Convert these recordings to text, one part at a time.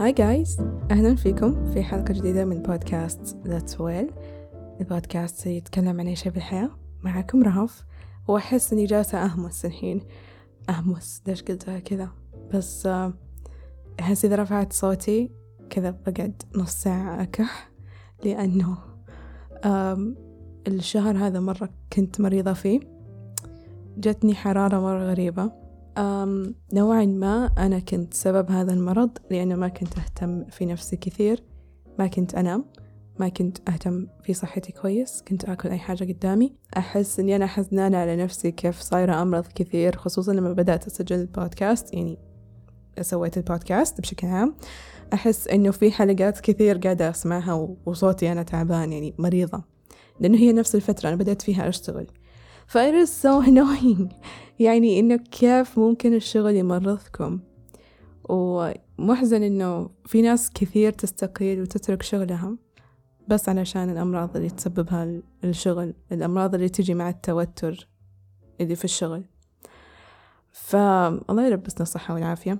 هاي جايز أهلا فيكم في حلقة جديدة من بودكاست That's Well البودكاست يتكلم عن أي شيء بالحياة. معكم رهف وأحس إني جالسة أهمس الحين. أهمس ليش قلتها كذا؟ بس آه، أحس إذا رفعت صوتي كذا بقعد نص ساعة أكح لأنه الشهر هذا مرة كنت مريضة فيه. جتني حرارة مرة غريبة. نوعا ما أنا كنت سبب هذا المرض لأنه ما كنت أهتم في نفسي كثير. ما كنت أنام ما كنت أهتم في صحتي كويس كنت أكل أي حاجة قدامي. أحس إني أنا حزنانة على نفسي كيف صايرة أمرض كثير خصوصا لما بدأت أسجل البودكاست يعني سويت البودكاست بشكل عام. أحس إنه في حلقات كثير قاعدة أسمعها وصوتي أنا تعبان يعني مريضة. لأنه هي نفس الفترة أنا بدأت فيها أشتغل. ف it is so annoying. يعني إنه كيف ممكن الشغل يمرضكم. ومحزن إنه في ناس كثير تستقيل وتترك شغلها. بس علشان الأمراض اللي تسببها الشغل الأمراض اللي تجي مع التوتر اللي في الشغل. فالله يلبسنا الصحة والعافية.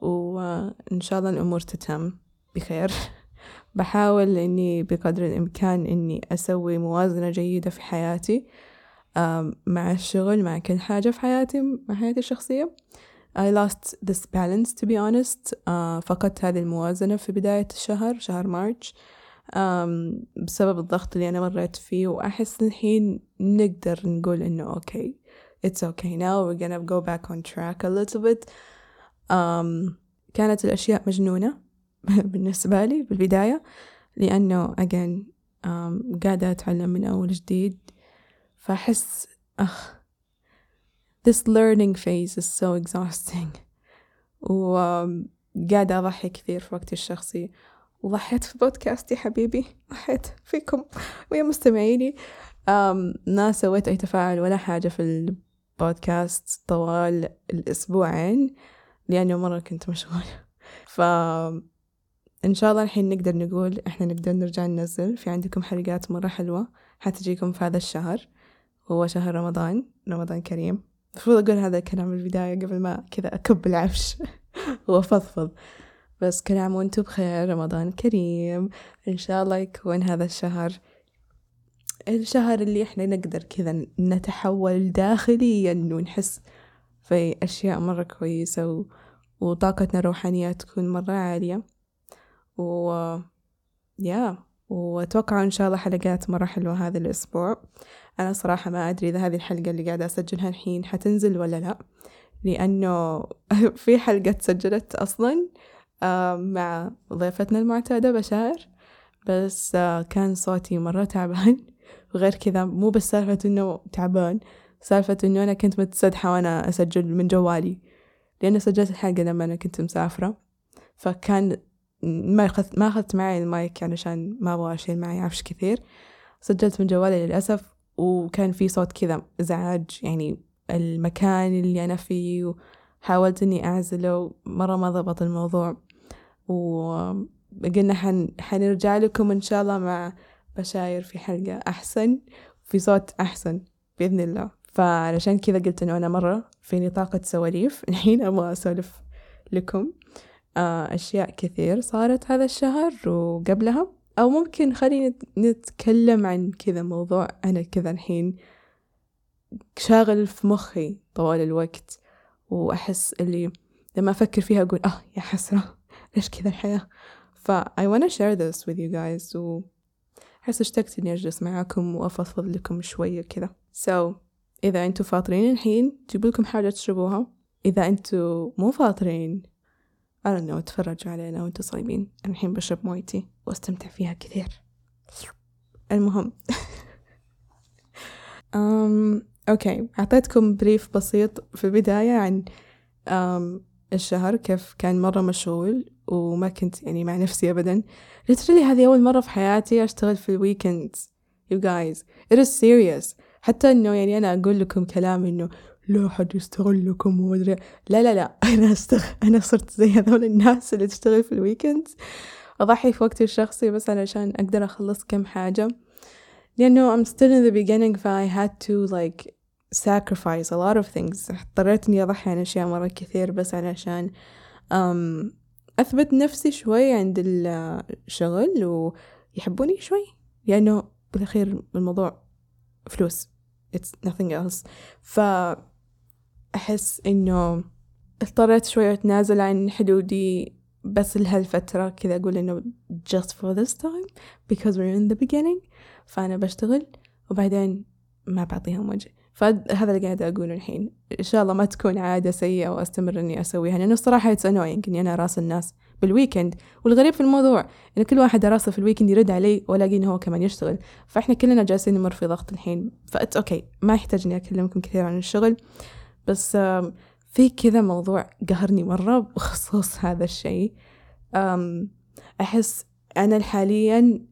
وإن شاء الله الأمور تتم بخير. بحاول إني بقدر الإمكان إني أسوي موازنة جيدة في حياتي. مع الشغل مع كل حاجة في حياتي مع حياتي الشخصية. I lost this balance to be honest. uh, فقدت هذه الموازنة في بداية الشهر شهر مارش. um, بسبب الضغط اللي أنا مريت فيه وأحس الحين نقدر نقول إنه okay it's okay. Now we're gonna go back on track a little bit. um, كانت الأشياء مجنونة بالنسبة لي بالبداية لأنه again um, قاعدة أتعلم من أول جديد. فأحس أخ this learning phase is so exhausting. وقاعدة أضحي كثير في وقتي الشخصي. وضحيت في بودكاستي حبيبي. ضحيت فيكم ويا مستمعيني. ما سويت أي تفاعل ولا حاجة في البودكاست طوال الأسبوعين لأنه مرة كنت مشغولة. ف إن شاء الله الحين نقدر نقول إحنا نقدر نرجع ننزل. في عندكم حلقات مرة حلوة حتجيكم في هذا الشهر. هو شهر رمضان رمضان كريم. المفروض أقول هذا الكلام البداية قبل ما كذا أكب العفش. وأفضفض بس كل عام وأنتم بخير رمضان كريم. إن شاء الله يكون هذا الشهر الشهر اللي إحنا نقدر كذا نتحول داخليا ونحس في أشياء مرة كويسة و... وطاقتنا الروحانية تكون مرة عالية. و يا وأتوقع إن شاء الله حلقات مرة حلوة هذا الأسبوع. أنا صراحة ما أدري إذا هذه الحلقة اللي قاعدة أسجلها الحين حتنزل ولا لا لأنه في حلقة تسجلت أصلا آه، مع ضيفتنا المعتادة بشار بس آه، كان صوتي مرة تعبان. وغير كذا مو بس سالفة إنه تعبان سالفة إنه أنا كنت متسدحة وأنا أسجل من جوالي. لأنه سجلت الحلقة لما أنا كنت مسافرة فكان ما أخذت ما أخذت معي المايك علشان ما أبغى أشيل معي عفش كثير؟ سجلت من جوالي للأسف وكان في صوت كذا إزعاج يعني المكان اللي أنا فيه وحاولت إني أعزله مرة ما ضبط الموضوع. وقلنا حن... حنرجع لكم إن شاء الله مع بشاير في حلقة أحسن في صوت أحسن بإذن الله. فعلشان كذا قلت إنه أنا مرة فيني طاقة سواليف الحين أبغى أسولف لكم. أشياء كثير صارت هذا الشهر وقبلها. أو ممكن خلينا نتكلم عن كذا موضوع. أنا كذا الحين شاغل في مخي طوال الوقت وأحس اللي لما أفكر فيها أقول آه يا حسرة ليش كذا الحياة؟ ف I wanna share this with you guys و أحس اشتقت إني أجلس معاكم وأفضفض لكم شوية كذا. So إذا أنتوا فاطرين الحين جيبوا لكم حاجة تشربوها. إذا أنتوا مو فاطرين I don't know تفرجوا علينا وانتوا صايمين. الحين بشرب مويتي وأستمتع فيها كثير. المهم. um, okay. أعطيتكم brief بسيط في البداية عن um, الشهر كيف كان مرة مشغول وما كنت يعني مع نفسي أبدا. Literally هذه أول مرة في حياتي أشتغل في ال weekend you guys. It is serious. حتى إنه يعني أنا أقول لكم كلام إنه لا حد يستغلكم ومدري لا لا لا أنا أستغ... أنا صرت زي هذول الناس اللي تشتغل في ال weekend أضحي في وقتي الشخصي بس علشان أقدر أخلص كم حاجة. لأنه I'm still in the beginning ف I had to like sacrifice a lot of things. اضطريت إني أضحي عن أشياء مرة كثير بس علشان um, أثبت نفسي شوي عند الشغل ويحبوني شوي. لأنه بالأخير الموضوع فلوس. It's nothing else. فأحس إنه اضطريت شوي أتنازل عن حدودي بس لهالفترة كذا أقول إنه just for this time because we're in the beginning. فأنا بشتغل وبعدين ما بعطيهم وجه. فهذا اللي قاعدة أقوله الحين. إن شاء الله ما تكون عادة سيئة وأستمر إني أسويها لأنه الصراحة it's annoying إني أنا أراسل الناس بال weekend والغريب في الموضوع إن كل واحد أراسله في ال weekend يرد علي وألاقي إنه هو كمان يشتغل. فإحنا كلنا جالسين نمر في ضغط الحين. فأت okay ما يحتاج إني أكلمكم كثير عن الشغل. بس في كذا موضوع قهرني مرة بخصوص هذا الشيء. أحس أنا حاليا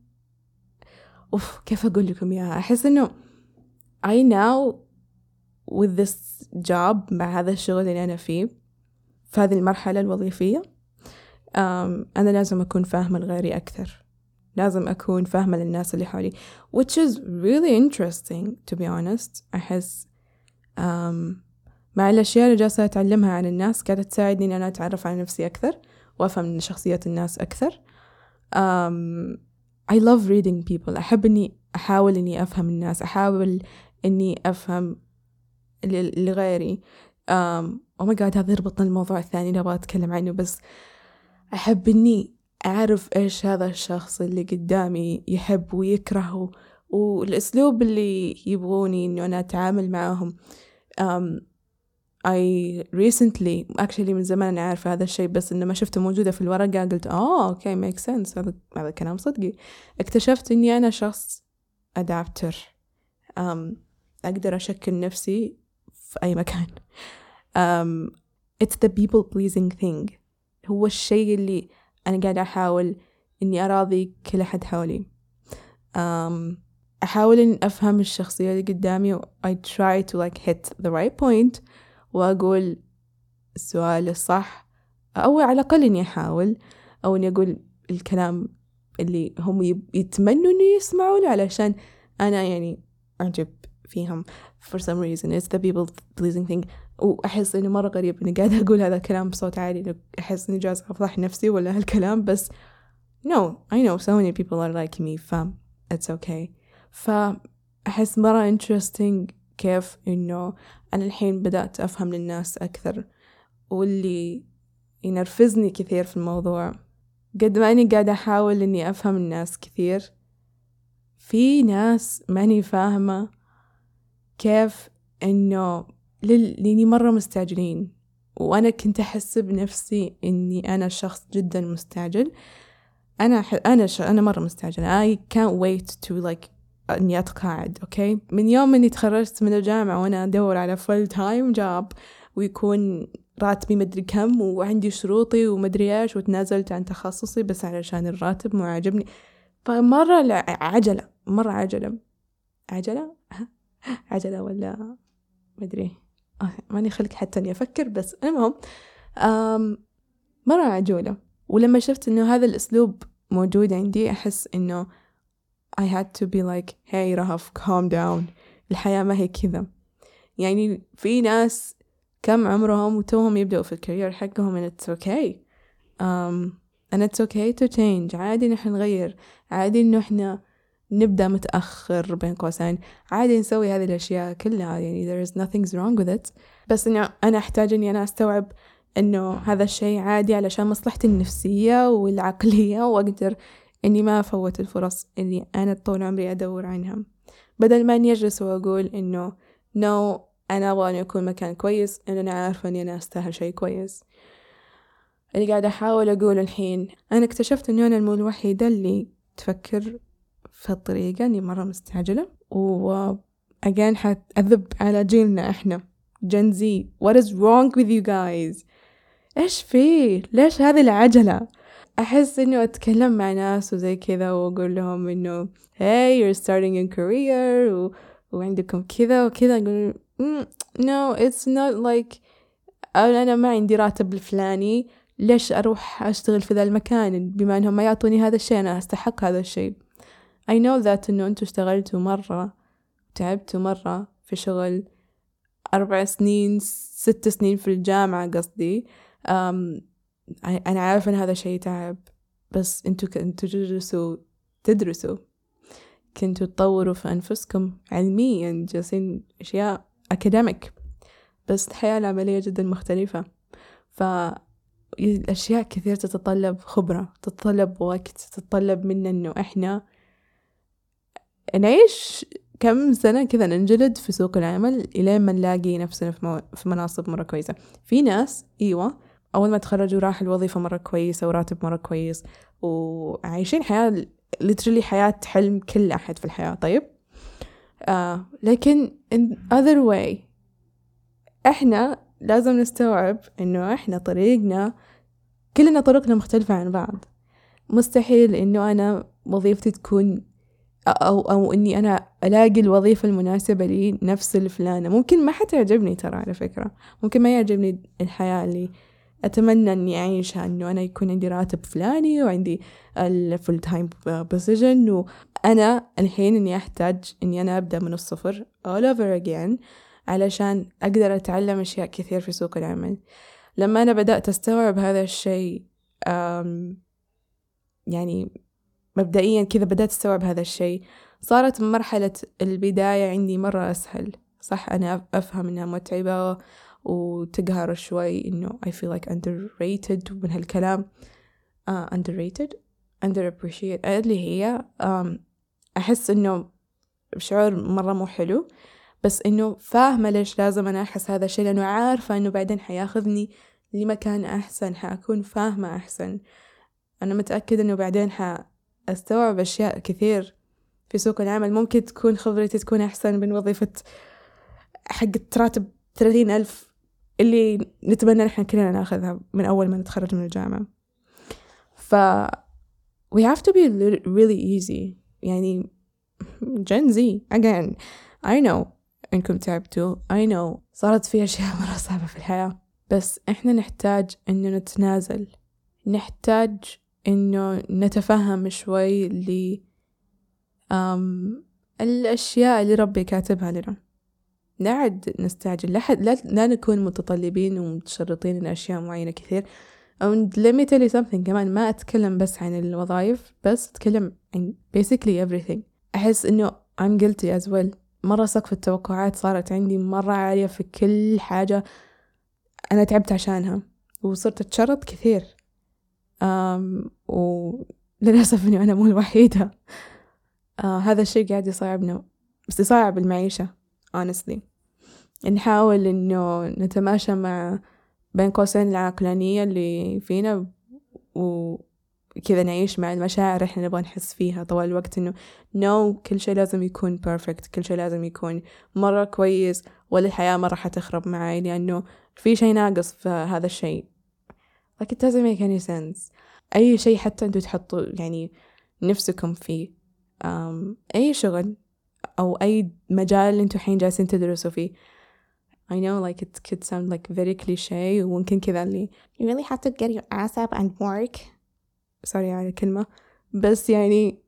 أوف كيف أقول لكم إياها؟ أحس إنه I now with this job مع هذا الشغل اللي أنا فيه في هذه المرحلة الوظيفية أنا لازم أكون فاهمة لغيري أكثر. لازم أكون فاهمة للناس اللي حولي which is really interesting to be honest. أحس um, مع الأشياء اللي جالسة أتعلمها عن الناس قاعدة تساعدني إن أنا أتعرف على نفسي أكثر وأفهم شخصيات الناس أكثر. um, I love reading people. أحب إني أحاول إني أفهم الناس أحاول إني أفهم لغيري. أو ماي جاد هذا يربطنا الموضوع الثاني اللي أبغى أتكلم عنه بس أحب إني أعرف إيش هذا الشخص اللي قدامي يحب ويكره والأسلوب اللي يبغوني إنه أنا أتعامل معهم. um, I recently actually من زمان أنا عارفة هذا الشيء بس إنه ما شفته موجودة في الورقة قلت آه okay make sense هذا هذا كلام صدقي. اكتشفت إني أنا شخص adapter um, أقدر أشكل نفسي في أي مكان. um, it's the people pleasing thing. هو الشيء اللي أنا قاعدة أحاول إني أراضي كل أحد حولي. um, أحاول إن أفهم الشخصية اللي قدامي و I try to like hit the right point. وأقول السؤال الصح أو على الأقل إني أحاول أو إني أقول الكلام اللي هم يتمنوا إنه يسمعوا له علشان أنا يعني أعجب فيهم. For some reason it's the people pleasing thing. وأحس إنه مرة غريب إني قاعدة أقول هذا الكلام بصوت عالي أحس إني جالسة أفضح نفسي ولا هالكلام بس no I know so many people are like me ف it's okay. فأحس مرة interesting كيف إنه أنا الحين بدأت أفهم للناس أكثر واللي ينرفزني كثير في الموضوع. قد ما أني قاعدة أحاول إني أفهم الناس كثير في ناس ماني فاهمة كيف إنه لأني مرة مستعجلين. وأنا كنت أحس بنفسي إني أنا شخص جدا مستعجل. أنا أنا أنا مرة مستعجلة. I can't wait to like إني أتقاعد okay؟ من يوم إني تخرجت من الجامعة وأنا أدور على full-time job ويكون راتبي مدري كم وعندي شروطي ومدري إيش وتنازلت عن تخصصي بس علشان الراتب مو عاجبني. فمرة عجلة مرة عجلة. عجلة؟ عجلة ولا مدري. ماني خلق حتى إني أفكر بس المهم مرة عجولة. ولما شفت إنه هذا الأسلوب موجود عندي أحس إنه I had to be like hey رهف calm down. الحياة ما هي كذا. يعني في ناس كم عمرهم وتوهم يبدأوا في الكارير حقهم and it's okay. Um, and it's okay to change. عادي نحن نغير. عادي إنه إحنا نبدأ متأخر بين قوسين. عادي نسوي هذه الأشياء كلها. يعني there is nothing wrong with it. بس إنه أنا أحتاج إني أنا أستوعب إنه هذا الشيء عادي علشان مصلحتي النفسية والعقلية وأقدر إني ما أفوت الفرص اللي أنا طول عمري أدور عنها. بدل ما إني أجلس وأقول إنه نو no, أنا أبغى أن أكون مكان كويس إن أنا عارفة إني أنا أستاهل شيء كويس. اللي قاعدة أحاول أقول الحين أنا اكتشفت إنه أنا المو الوحيدة اللي تفكر في الطريقة إني مرة مستعجلة و again حأذب على جيلنا إحنا Z. What is wrong with you guys? إيش فيه ليش هذه العجلة؟ أحس إنه أتكلم مع ناس وزي كذا وأقول لهم إنه hey you're starting in career و... وعندكم كذا وكذا أقول mm, no it's not like أنا ما عندي راتب الفلاني ليش أروح أشتغل في ذا المكان بما إنهم ما يعطوني هذا الشيء؟ أنا أستحق هذا الشيء. I know that إنه أنتوا اشتغلتوا مرة تعبتوا مرة في شغل أربع سنين ست سنين في الجامعة قصدي um, أنا عارفة إن هذا شيء تعب بس أنتوا كنتوا تدرسوا تدرسوا. كنتوا تطوروا في أنفسكم علميا جالسين أشياء أكاديميك بس الحياة العملية جدا مختلفة. فالأشياء كثير تتطلب خبرة تتطلب وقت تتطلب منا إنه إحنا نعيش كم سنة كذا ننجلد في سوق العمل إلين ما نلاقي نفسنا في, مو... في مناصب مرة كويسة. في ناس إيوة أول ما تخرجوا راح الوظيفة مرة كويسة وراتب مرة كويس. وعايشين حياة literally حياة حلم كل أحد في الحياة. طيب؟ آه لكن in other way إحنا لازم نستوعب إنه إحنا طريقنا كلنا طرقنا مختلفة عن بعض. مستحيل إنه أنا وظيفتي تكون أو أو إني أنا ألاقي الوظيفة المناسبة لي نفس الفلانة. ممكن ما حتعجبني ترى على فكرة. ممكن ما يعجبني الحياة اللي أتمنى إني أعيشها إنه أنا يكون عندي راتب فلاني وعندي ال full-time position وأنا الحين إني أحتاج إني أنا أبدأ من الصفر all over again علشان أقدر أتعلم أشياء كثير في سوق العمل. لما أنا بدأت أستوعب هذا الشيء يعني مبدئيا كذا بدأت أستوعب هذا الشيء صارت مرحلة البداية عندي مرة أسهل. صح أنا أفهم إنها متعبة وتقهر شوي إنه I feel like underrated ومن هالكلام. uh, underrated underappreciated. اللي هي um, أحس إنه شعور مرة مو حلو بس إنه فاهمة ليش لازم أنا أحس هذا الشيء لأنه عارفة إنه بعدين حياخذني لمكان أحسن حأكون فاهمة أحسن. أنا متأكدة إنه بعدين حأستوعب أشياء كثير في سوق العمل. ممكن تكون خبرتي تكون أحسن من وظيفة حق راتب ثلاثين ألف اللي نتمنى نحن كلنا ناخذها من أول ما نتخرج من الجامعة. ف we have to be really easy. يعني Gen Z again I know إنكم تعبتوا I know صارت في أشياء مرة صعبة في الحياة. بس إحنا نحتاج إنه نتنازل. نحتاج إنه نتفهم شوي ل الأشياء اللي ربي كاتبها لنا. لا عد نستعجل. لا, حد لا, نكون متطلبين ومتشرطين لأشياء معينة كثير. and let me tell you something كمان ما أتكلم بس عن الوظائف بس أتكلم عن basically everything. أحس إنه I'm guilty as well. مرة سقف التوقعات صارت عندي مرة عالية في كل حاجة. أنا تعبت عشانها وصرت أتشرط كثير. um, وللأسف إني أنا مو الوحيدة. uh, هذا الشيء قاعد يصعبنا بس يصعب المعيشة honestly. نحاول إنه نتماشى مع بين قوسين العقلانية اللي فينا وكذا نعيش مع المشاعر إحنا نبغى نحس فيها. طوال الوقت إنه نو no, كل شيء لازم يكون perfect كل شيء لازم يكون مرة كويس ولا الحياة مرة حتخرب معي لأنه في شيء ناقص في هذا الشيء. Like it doesn't make any sense. أي شيء حتى أنتوا تحطوا يعني نفسكم فيه أي شغل أو أي مجال أنتوا الحين جالسين تدرسوا فيه I know like it could sound like very cliche وممكن كذا اللي you really have to get your ass up and work sorry على الكلمة بس يعني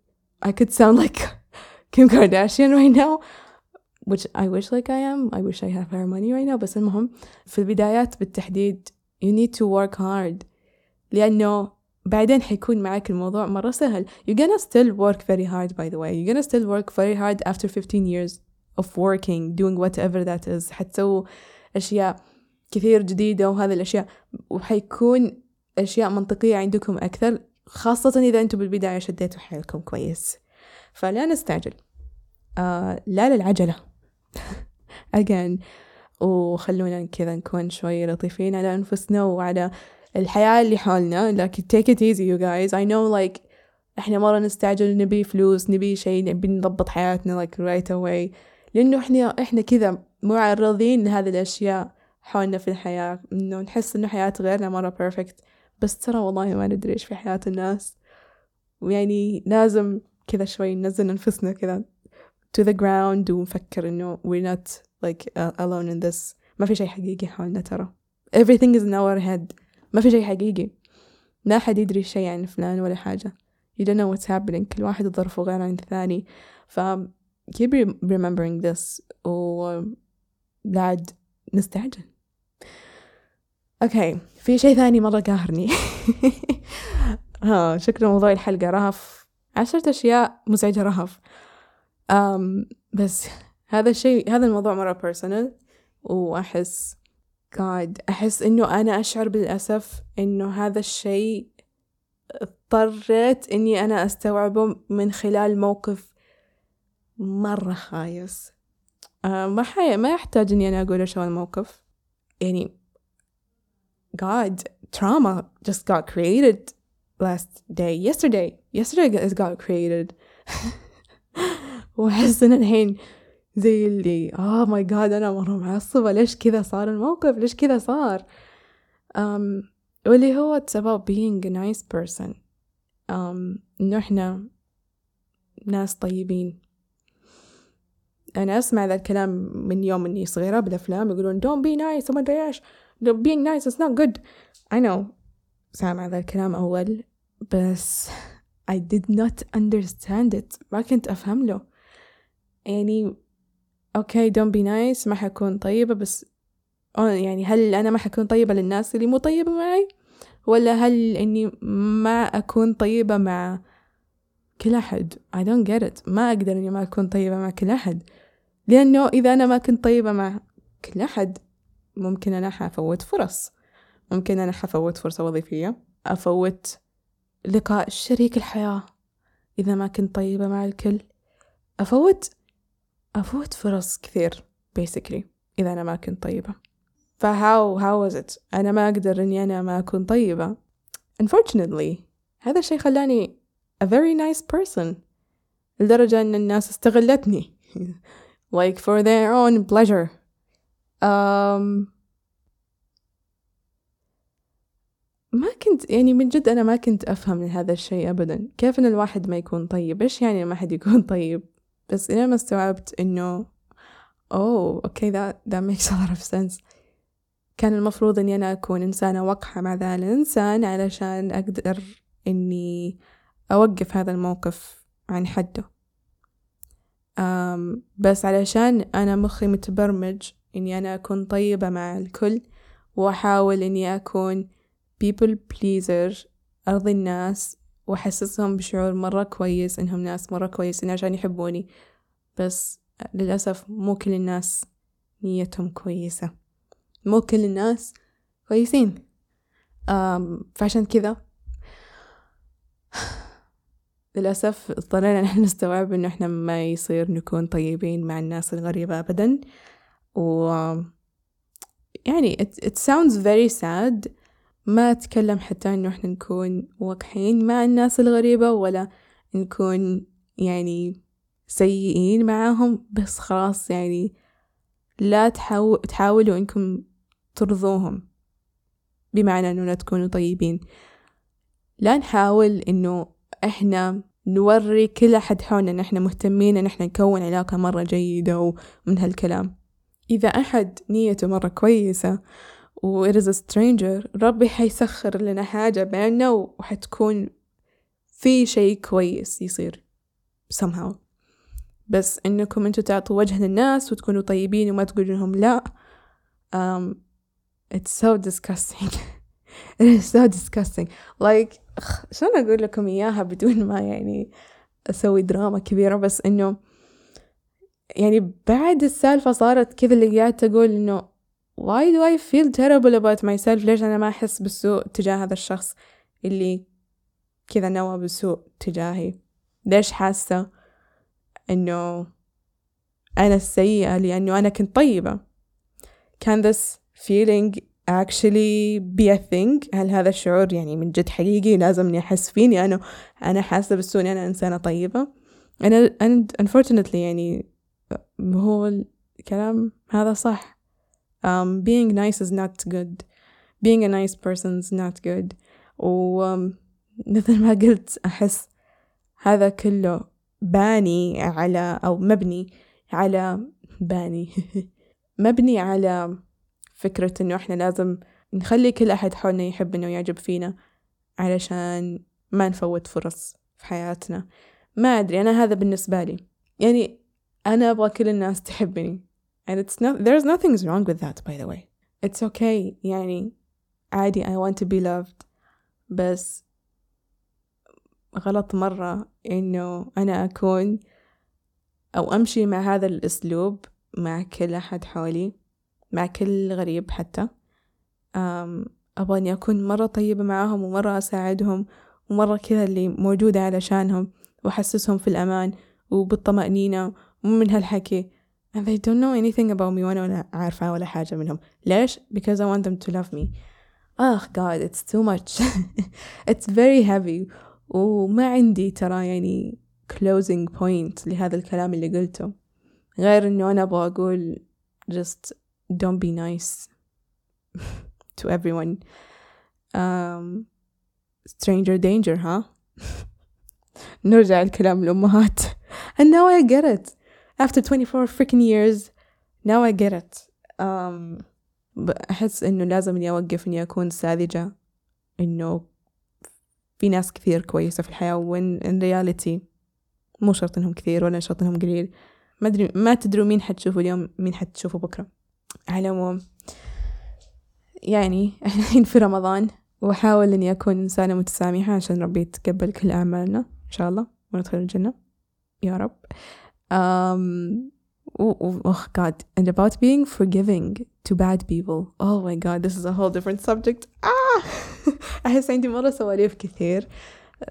I could sound like Kim Kardashian right now which I wish like I am I wish I have her money right now بس المهم في البدايات بالتحديد you need to work hard لأنه بعدين حيكون معك الموضوع مرة سهل you're gonna still work very hard by the way you're gonna still work very hard after 15 years Of working doing whatever that is. حتسووا أشياء كثير جديدة وهذه الأشياء وحيكون أشياء منطقية عندكم أكثر خاصة إذا أنتم بالبداية شديتوا حيلكم كويس. فلا نستعجل. آه لا للعجلة. Again. وخلونا كذا نكون شوي لطيفين على أنفسنا وعلى الحياة اللي حولنا. لكن take it easy you guys. I know like إحنا مرة نستعجل نبي فلوس نبي شيء نبي نضبط حياتنا like right away. لأنه إحنا إحنا كذا معرضين لهذه الأشياء حولنا في الحياة إنه نحس إنه حياة غيرنا مرة بيرفكت بس ترى والله ما ندري إيش في حياة الناس. ويعني لازم كذا شوي ننزل أنفسنا كذا to the ground ونفكر إنه we're not like alone in this. ما في شيء حقيقي حولنا ترى. Everything is in our head. ما في شيء حقيقي. لا أحد يدري شيء عن فلان ولا حاجة. You don't know what's happening. كل واحد ظرفه غير عن الثاني. ف keep remembering this و بعد نستعجل أوكي في شيء ثاني مرة قاهرني ها شكل موضوع الحلقة. رهف. عشرة أشياء مزعجة رهف. أم بس هذا الشيء هذا الموضوع مرة personal وأحس God أحس إنه أنا أشعر بالأسف إنه هذا الشيء اضطريت إني أنا أستوعبه من خلال موقف مرة خايس. آه ما حي... ما يحتاج إني أنا أقول هو الموقف. يعني God trauma just got created last day. Yesterday. Yesterday it got created. وأحس إن الحين زي اللي oh my god أنا مرة معصبة. ليش كذا صار الموقف؟ ليش كذا صار؟ um, واللي هو it's about being a nice person. um, إنه إحنا ناس طيبين. أنا أسمع ذا الكلام من يوم إني صغيرة بالأفلام يقولون don't be nice وما أدري إيش. Being nice is not good. I know. سامع ذا الكلام أول بس I did not understand it. ما كنت أفهم له. يعني أوكي don't be nice. ما حكون طيبة بس يعني هل أنا ما حكون طيبة للناس اللي مو طيبة معي؟ ولا هل إني ما أكون طيبة مع كل أحد؟ I don't get it. ما أقدر إني ما أكون طيبة مع كل أحد. لأنه إذا أنا ما كنت طيبة مع كل أحد ممكن أنا حفوت فرص. ممكن أنا حفوت فرصة وظيفية أفوت لقاء شريك الحياة. إذا ما كنت طيبة مع الكل أفوت أفوت فرص كثير basically إذا أنا ما كنت طيبة. فهاو how was it أنا ما أقدر إني أنا ما أكون طيبة. Unfortunately هذا الشيء خلاني a very nice person لدرجة أن الناس استغلتني. like for their own pleasure. Um, ما كنت يعني من جد أنا ما كنت أفهم من هذا الشيء أبدا. كيف إن الواحد ما يكون طيب؟ إيش يعني ما حد يكون طيب؟ بس إلى ما استوعبت إنه أوه أوكي that, that makes a lot of sense. كان المفروض إني أنا أكون إنسانة وقحة مع ذا الإنسان علشان أقدر إني أوقف هذا الموقف عن حده. بس علشان أنا مخي متبرمج إني أنا أكون طيبة مع الكل وأحاول إني أكون people pleaser أرضي الناس وأحسسهم بشعور مرة كويس إنهم ناس مرة كويسين عشان يحبوني. بس للأسف مو كل الناس نيتهم كويسة. مو كل الناس كويسين. فعشان كذا للأسف اضطرينا نحن نستوعب إنه إحنا ما يصير نكون طيبين مع الناس الغريبة أبدا. و يعني it, it sounds very sad. ما أتكلم حتى إنه إحنا نكون وقحين مع الناس الغريبة ولا نكون يعني سيئين معاهم. بس خلاص يعني لا تحاول تحاولوا إنكم ترضوهم بمعنى إنه لا تكونوا طيبين. لا نحاول إنه إحنا نوري كل أحد حولنا إن إحنا مهتمين إن إحنا نكون علاقة مرة جيدة ومن هالكلام. إذا أحد نيته مرة كويسة و it is a stranger ربي حيسخر لنا حاجة بيننا وحتكون في شيء كويس يصير somehow. بس إنكم أنتوا تعطوا وجه للناس وتكونوا طيبين وما تقولوا لهم لا. um, it's so disgusting. it is so disgusting. Like شلون أقول لكم إياها بدون ما يعني أسوي دراما كبيرة؟ بس إنه يعني بعد السالفة صارت كذا اللي قاعدة أقول إنه why do I feel terrible about myself ليش أنا ما أحس بالسوء تجاه هذا الشخص اللي كذا نوى بالسوء تجاهي؟ ليش حاسة إنه أنا السيئة؟ لأنه أنا كنت طيبة. can this feeling actually be a thing. هل هذا الشعور يعني من جد حقيقي لازم إني أحس فيني أنا أنا حاسة بالسوء إني أنا إنسانة طيبة. أنا and unfortunately يعني هو الكلام هذا صح. Um, being nice is not good. Being a nice person is not good. ومثل ما قلت أحس هذا كله باني على أو مبني على باني. مبني على فكرة إنه إحنا لازم نخلي كل أحد حولنا يحبنا ويعجب فينا علشان ما نفوت فرص في حياتنا. ما أدري أنا هذا بالنسبة لي. يعني أنا أبغى كل الناس تحبني. And it's not there's nothing wrong with that by the way. It's okay. يعني عادي I want to be loved. بس غلط مرة إنه أنا أكون أو أمشي مع هذا الأسلوب مع كل أحد حولي. مع كل غريب حتى. أبغى إني أكون مرة طيبة معاهم ومرة أساعدهم ومرة كذا اللي موجودة علشانهم وأحسسهم في الأمان وبالطمأنينة ومن هالحكي. And they don't know anything about me وأنا ولا عارفة ولا حاجة منهم. ليش؟ because I want them to love me. oh god it's too much. It's very heavy. وما عندي ترى يعني closing point لهذا الكلام اللي قلته. غير إنه أنا أبغى أقول just don't be nice to everyone. Um, stranger danger ها huh? نرجع الكلام الأمهات and now I get it. After 24 freaking years now I get it. Um, أحس إنه لازم إني أوقف إني أكون ساذجة إنه في ناس كثير كويسة في الحياة وين in reality مو شرط إنهم كثير ولا شرط إنهم قليل. ما أدري ما تدروا مين حتشوفوا اليوم مين حتشوفوا بكرة. على العموم يعني إحنا الحين في رمضان وأحاول إني أكون إنسانة متسامحة عشان ربي يتقبل كل أعمالنا إن شاء الله وندخل الجنة. يا رب. um, oh, oh god. And about being forgiving to bad people. Oh my god this is a whole different subject. Ah! أحس عندي مرة سواليف كثير.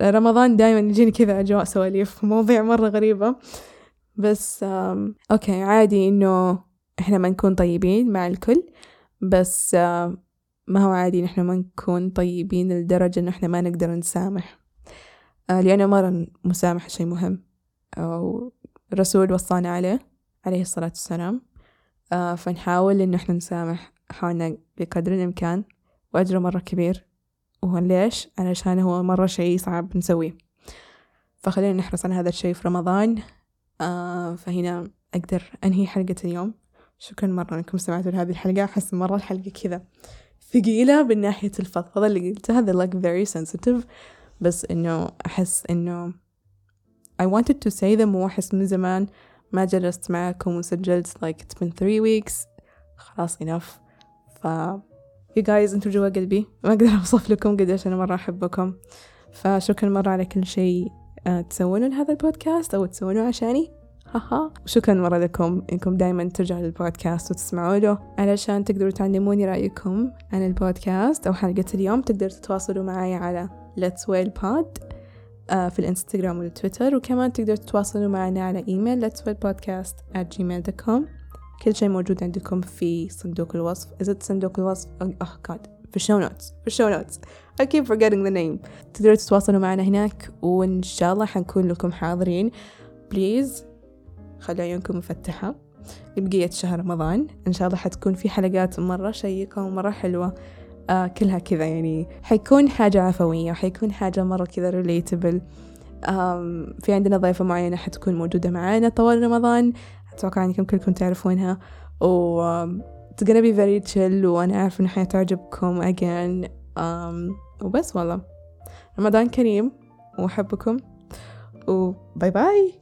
رمضان دايما يجيني كذا أجواء سواليف مواضيع مرة غريبة. بس okay عادي إنه إحنا ما نكون طيبين مع الكل بس ما هو عادي نحن ما نكون طيبين لدرجة إنه إحنا ما نقدر نسامح. آه، لأنه مرة مسامحة شي مهم. الرسول وصانا عليه عليه الصلاة والسلام. آه، فنحاول إنه إحنا نسامح حالنا بقدر الإمكان وأجره مرة كبير. وليش؟ علشان هو مرة شي صعب نسويه. فخلينا نحرص على هذا الشي في رمضان. آه فهنا أقدر أنهي حلقة اليوم. شكرا مرة أنكم سمعتوا لهذه الحلقة. أحس مرة الحلقة كذا ثقيلة من ناحية الفضفضة اللي قلتها they're like very sensitive. بس إنه أحس إنه I wanted to say them وأحس من زمان ما جلست معكم وسجلت like it's been three weeks. خلاص enough. ف you guys أنتوا جوا قلبي. ما أقدر أوصف لكم قديش أنا مرة أحبكم. فشكرا مرة على كل شيء آه، تسوونه لهذا البودكاست أو تسوونه عشاني. هاها. وشكرا مرة لكم إنكم دايما ترجعوا للبودكاست وتسمعوا له. علشان تقدروا تعلموني رأيكم عن البودكاست أو حلقة اليوم تقدروا تتواصلوا معي على Let's Whale Pod آه، في الإنستغرام والتويتر. وكمان تقدروا تتواصلوا معنا على email let's podcast at gmail.com كل شيء موجود عندكم في صندوق الوصف. إذا صندوق الوصف؟ oh god. في ال show notes في ال show notes I keep forgetting the name. تقدروا تتواصلوا معنا هناك وإن شاء الله حنكون لكم حاضرين. please خلوا عيونكم مفتحة. لبقية شهر رمضان إن شاء الله حتكون في حلقات مرة شيقة ومرة حلوة. آه كلها كذا يعني. حيكون حاجة عفوية وحيكون حاجة مرة كذا relatable في عندنا ضيفة معينة حتكون موجودة معانا طوال رمضان. أتوقع أنكم كلكم تعرفونها. و it's gonna be very chill وأنا عارفة إنها حتعجبكم again. um, وبس والله. رمضان كريم وأحبكم. و bye bye